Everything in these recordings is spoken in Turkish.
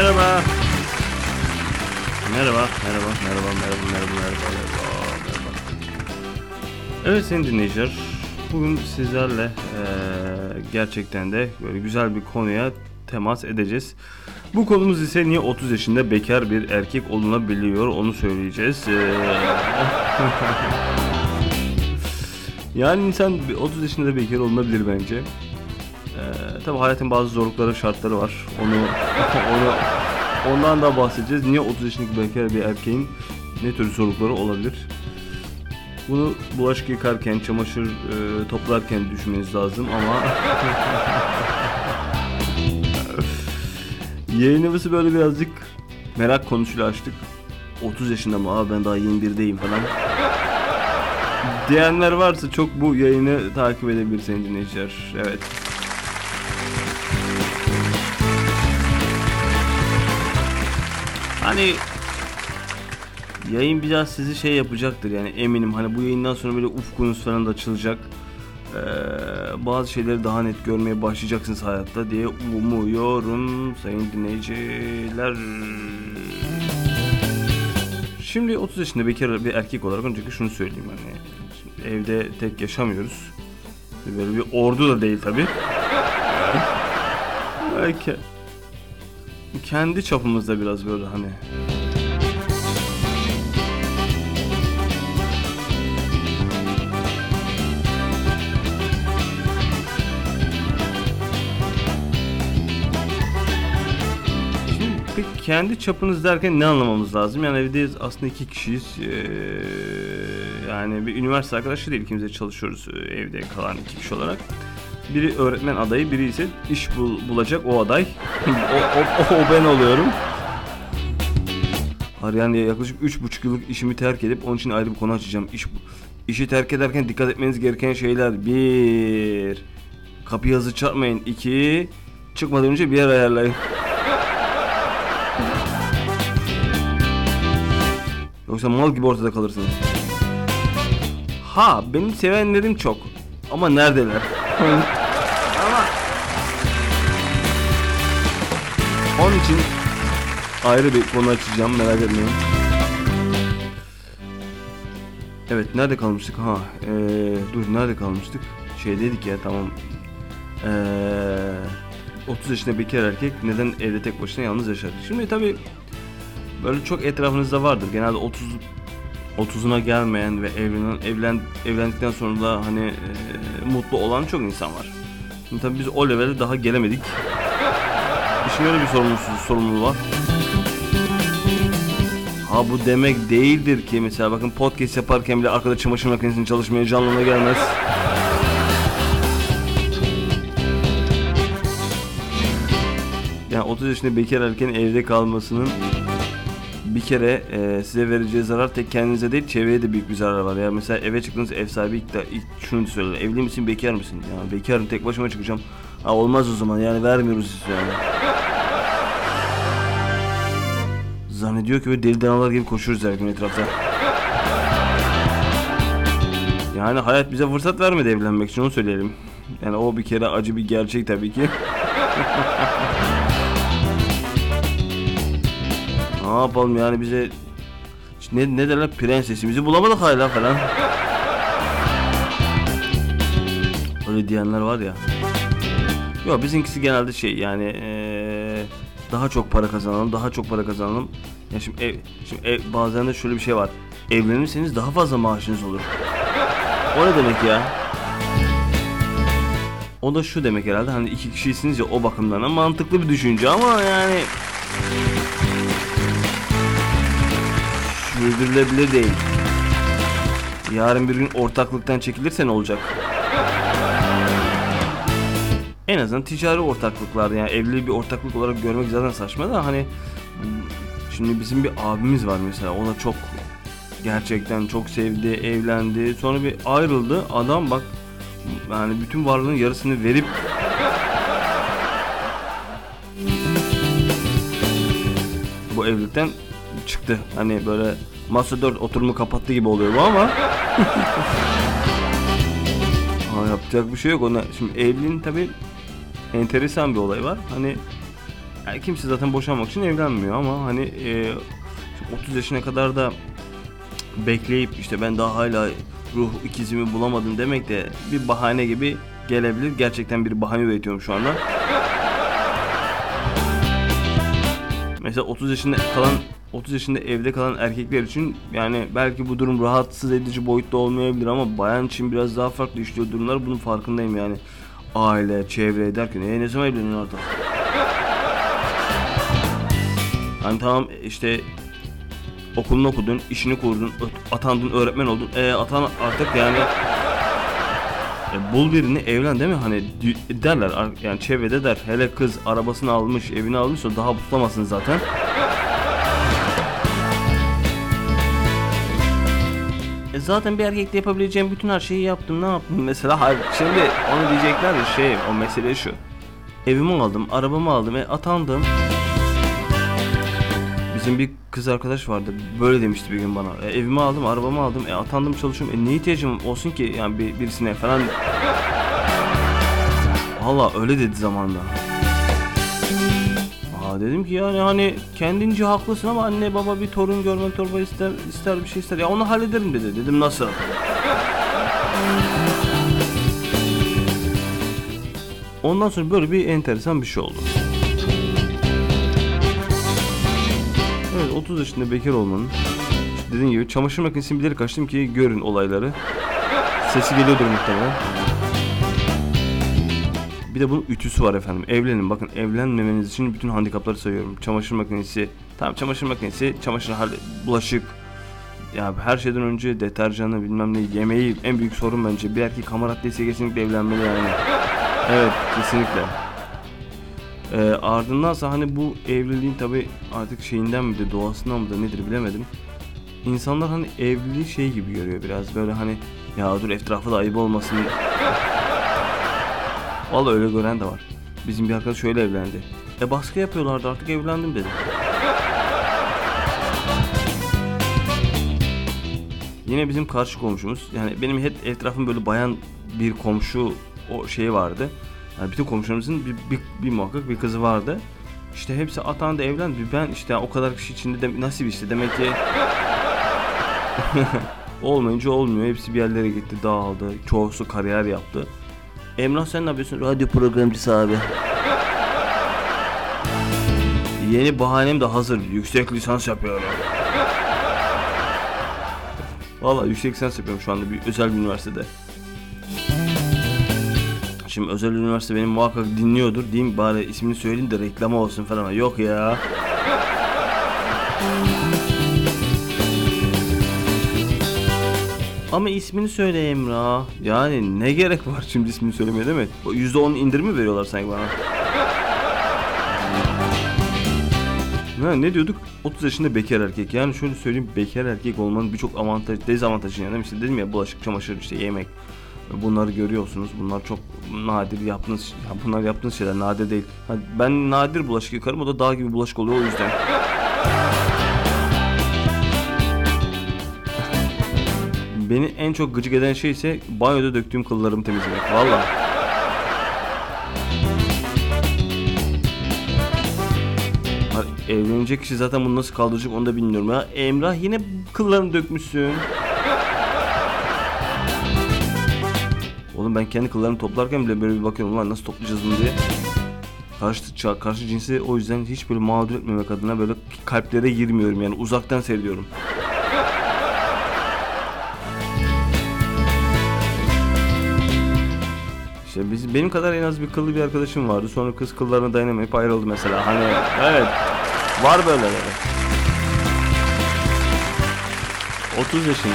Merhaba. Merhaba, merhaba, merhaba, merhaba, merhaba, merhaba, merhaba. Evet sayın dinleyiciler, bugün sizlerle eee, gerçekten de böyle güzel bir konuya temas edeceğiz. Bu konumuz ise niye 30 yaşında bekar bir erkek olunabiliyor onu söyleyeceğiz. Yani insan bir 30 yaşında bekar olunabilir bence. Ee, tabii hayatın bazı zorlukları, şartları var. Onu onu ondan da bahsedeceğiz. Niye 30 yaşındaki bekar bir erkeğin ne tür zorlukları olabilir? Bunu bulaşık yıkarken, çamaşır e, toplarken düşünmeniz lazım ama yayınımızı böyle birazcık merak konusuyla açtık. 30 yaşında mı? Abi ben daha 21'deyim falan. Diyenler varsa çok bu yayını takip edebilir sayın dinleyiciler. Evet. Hani yayın biraz sizi şey yapacaktır yani eminim hani bu yayından sonra böyle ufkunuz falan da açılacak. Ee, bazı şeyleri daha net görmeye başlayacaksınız hayatta diye umuyorum sayın dinleyiciler. Şimdi 30 yaşında bekar bir erkek olarak önceki şunu söyleyeyim hani evde tek yaşamıyoruz. Böyle bir ordu da değil tabi. Belki kendi çapımızda biraz böyle hani Şimdi kendi çapınız derken ne anlamamız lazım? Yani evde aslında iki kişiyiz. Ee, yani bir üniversite arkadaşı değil. İkimiz de çalışıyoruz e, evde kalan iki kişi olarak. Biri öğretmen adayı, biri ise iş bul- bulacak o aday. o, o, o, ben oluyorum. Yani yaklaşık üç buçuk yıllık işimi terk edip onun için ayrı bir konu açacağım. İş, işi terk ederken dikkat etmeniz gereken şeyler. Bir, kapıyı hızlı çarpmayın. İki, çıkmadan önce bir yer ayarlayın. Yoksa mal gibi ortada kalırsınız. Ha benim sevenlerim çok. Ama neredeler? onun için ayrı bir konu açacağım merak etmeyin. Evet nerede kalmıştık? Ha eee, dur nerede kalmıştık? Şey dedik ya tamam. Eee 30 yaşında bekar erkek neden evde tek başına yalnız yaşar? Şimdi tabi böyle çok etrafınızda vardır. Genelde 30 30'una gelmeyen ve evlenen evlen evlendikten sonra da hani eee, mutlu olan çok insan var. Şimdi tabii biz o levele daha gelemedik. İşin öyle bir sorumluluğu, sorumluluğu var. Ha bu demek değildir ki mesela bakın podcast yaparken bile arkada çamaşır makinesinin çalışmaya canlına gelmez. Yani 30 yaşında bekar erkeğin evde kalmasının bir kere e, size vereceği zarar tek kendinize değil çevreye de büyük bir zarar var. Ya mesela eve çıktınız ev sahibi ilk, de, ilk şunu söylüyor. Evli misin bekar mısın? Ya bekarım tek başıma çıkacağım. Ha olmaz o zaman yani vermiyoruz siz yani. Zannediyor ki böyle deli danalar gibi koşuyoruz her gün etrafta. Yani hayat bize fırsat vermedi evlenmek için onu söyleyelim. Yani o bir kere acı bir gerçek tabii ki. ne yapalım yani bize ne, ne derler prensesimizi bulamadık hala falan. Öyle diyenler var ya. Yok bizimkisi genelde şey yani eee, daha çok para kazanalım, daha çok para kazanalım. Ya şimdi ev, şimdi ev, bazen de şöyle bir şey var. Evlenirseniz daha fazla maaşınız olur. O ne demek ya? O da şu demek herhalde hani iki kişisiniz ya o bakımdan mantıklı bir düşünce ama yani sürdürülebilir değil. Yarın bir gün ortaklıktan çekilirse ne olacak? En azından ticari ortaklıklar yani evliliği bir ortaklık olarak görmek zaten saçma da hani şimdi bizim bir abimiz var mesela o da çok gerçekten çok sevdi, evlendi. Sonra bir ayrıldı. Adam bak yani bütün varlığının yarısını verip bu evlilikten çıktı. Hani böyle masa 4 oturumu kapattı gibi oluyor bu ama Aa, yapacak bir şey yok ona. Şimdi evliliğin tabi enteresan bir olay var. Hani Yani kimse zaten boşanmak için evlenmiyor ama hani e, 30 yaşına kadar da bekleyip işte ben daha hala ruh ikizimi bulamadım demek de bir bahane gibi gelebilir. Gerçekten bir bahane üretiyorum şu anda. Mesela 30 yaşında kalan 30 yaşında evde kalan erkekler için yani belki bu durum rahatsız edici boyutta olmayabilir ama bayan için biraz daha farklı işliyor durumlar. Bunun farkındayım yani. Aile, çevre derken e, ne zaman evleniyorsun artık? Hani tamam işte okulunu okudun, işini kurdun, atandın, öğretmen oldun. E atan artık yani e, bul birini evlen değil mi? Hani derler yani çevrede der. Hele kız arabasını almış, evini almışsa daha tutamasın zaten. E zaten bir erkekle yapabileceğim bütün her şeyi yaptım. Ne yaptım mesela? Hayır, şimdi onu diyecekler ya şey, o mesele şu. Evimi aldım, arabamı aldım, e, atandım. Bizim bir kız arkadaş vardı. Böyle demişti bir gün bana. E, evimi aldım, arabamı aldım. E, atandım çalışıyorum. E, ne ihtiyacım olsun ki yani bir, birisine falan. Valla öyle dedi zamanında. Dedim ki yani hani kendince haklısın ama anne baba bir torun görmek torba ister ister bir şey ister. Ya onu hallederim dedi. Dedim nasıl? Ondan sonra böyle bir enteresan bir şey oldu. Evet 30 yaşında bekar olmanın dediğim gibi çamaşır makinesini bilerek açtım ki görün olayları. Sesi geliyordur muhtemelen. Bir de bunun ütüsü var efendim. Evlenin. Bakın evlenmemeniz için bütün handikapları sayıyorum. Çamaşır makinesi, tamam çamaşır makinesi, çamaşır bulaşık. Ya her şeyden önce deterjanı bilmem ne yemeği en büyük sorun bence. Bir erkek hamaratlıysa kesinlikle evlenmeli yani. Evet kesinlikle. Ee, ardındansa hani bu evliliğin tabi artık şeyinden mi de doğasından mı da nedir bilemedim. İnsanlar hani evliliği şey gibi görüyor biraz böyle hani ya dur etrafı da ayıp olmasın. Vallahi öyle gören de var. Bizim bir arkadaş şöyle evlendi. E baskı yapıyorlardı artık evlendim dedi. Yine bizim karşı komşumuz yani benim hep etrafım böyle bayan bir komşu o şey vardı. Yani bütün komşularımızın bir, bir, bir muhakkak bir kızı vardı. İşte hepsi atandı evlendi. Ben işte o kadar kişi içinde de nasip işte demek ki olmayınca olmuyor. Hepsi bir yerlere gitti, dağıldı. Çoğusu kariyer yaptı. Emrah sen ne yapıyorsun? Radyo programcısı abi. Yeni bahanem de hazır. Yüksek lisans yapıyorum. Valla yüksek lisans yapıyorum şu anda bir özel bir üniversitede. Şimdi özel üniversite benim muhakkak dinliyordur. Diyeyim bari ismini söyleyeyim de reklama olsun falan. Yok ya. Ama ismini söyle Emrah. Yani ne gerek var şimdi ismini söylemeye değil mi? Bu %10 indirimi veriyorlar sanki bana. Ne, ne diyorduk? 30 yaşında bekar erkek. Yani şöyle söyleyeyim bekar erkek olmanın birçok avantaj, dezavantajı yani. İşte dedim ya bulaşık, çamaşır, işte yemek. Bunları görüyorsunuz. Bunlar çok nadir yaptığınız, ya bunlar yaptığınız şeyler nadir değil. Ha, ben nadir bulaşık yıkarım o da dağ gibi bulaşık oluyor o yüzden. Beni en çok gıcık eden şey ise banyoda döktüğüm kıllarımı temizlemek. Valla. Evlenecek kişi zaten bunu nasıl kaldıracak onu da bilmiyorum ya. Emrah yine kıllarını dökmüşsün. Oğlum ben kendi kıllarımı toplarken bile böyle bir bakıyorum lan nasıl toplayacağız bunu diye. Karşı, karşı cinsi o yüzden hiç böyle mağdur etmemek adına böyle kalplere girmiyorum yani uzaktan seyrediyorum. İşte biz, benim kadar en az bir kıllı bir arkadaşım vardı. Sonra kız kıllarına dayanamayıp ayrıldı mesela. Hani evet var böyleleri. 30 yaşında.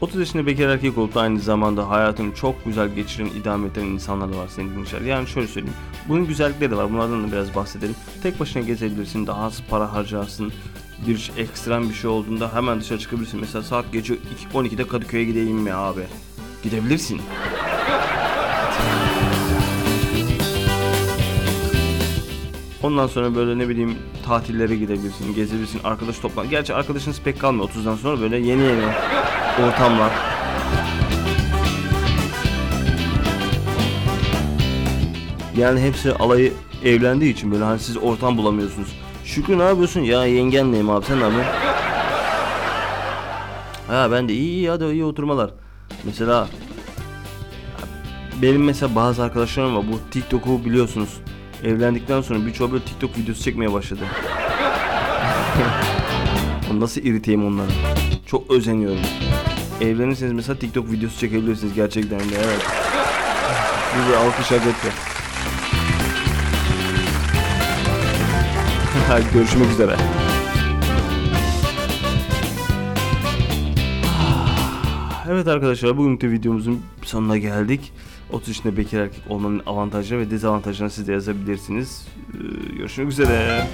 30 yaşında bekar erkek olup da aynı zamanda hayatını çok güzel geçiren, idame eden insanlar da var senin dinleyiciler. Yani şöyle söyleyeyim. Bunun güzellikleri de var. Bunlardan da biraz bahsedelim. Tek başına gezebilirsin, daha az para harcarsın. Bir ekstrem bir şey olduğunda hemen dışarı çıkabilirsin. Mesela saat gece 2, 12'de Kadıköy'e gideyim mi abi? Gidebilirsin. Ondan sonra böyle ne bileyim tatillere gidebilirsin, gezebilirsin, arkadaş toplan. Gerçi arkadaşınız pek kalmıyor 30'dan sonra böyle yeni yeni ortamlar. Yani hepsi alayı evlendiği için böyle hani siz ortam bulamıyorsunuz. Şükrü ne yapıyorsun? Ya yengenleyim abi sen ne yapıyorsun? Ha ben de iyi iyi hadi iyi oturmalar. Mesela benim mesela bazı arkadaşlarım var bu TikTok'u biliyorsunuz. Evlendikten sonra birçoğu böyle TikTok videosu çekmeye başladı. Nasıl iriteyim onları? Çok özeniyorum. Evlenirseniz mesela TikTok videosu çekebilirsiniz gerçekten de evet. Bir alkış hak etti. Görüşmek üzere. Evet arkadaşlar bugünkü videomuzun sonuna geldik. 30 yaşında bekar erkek olmanın avantajları ve dezavantajlarını siz de yazabilirsiniz. Ee, Görüşmek üzere.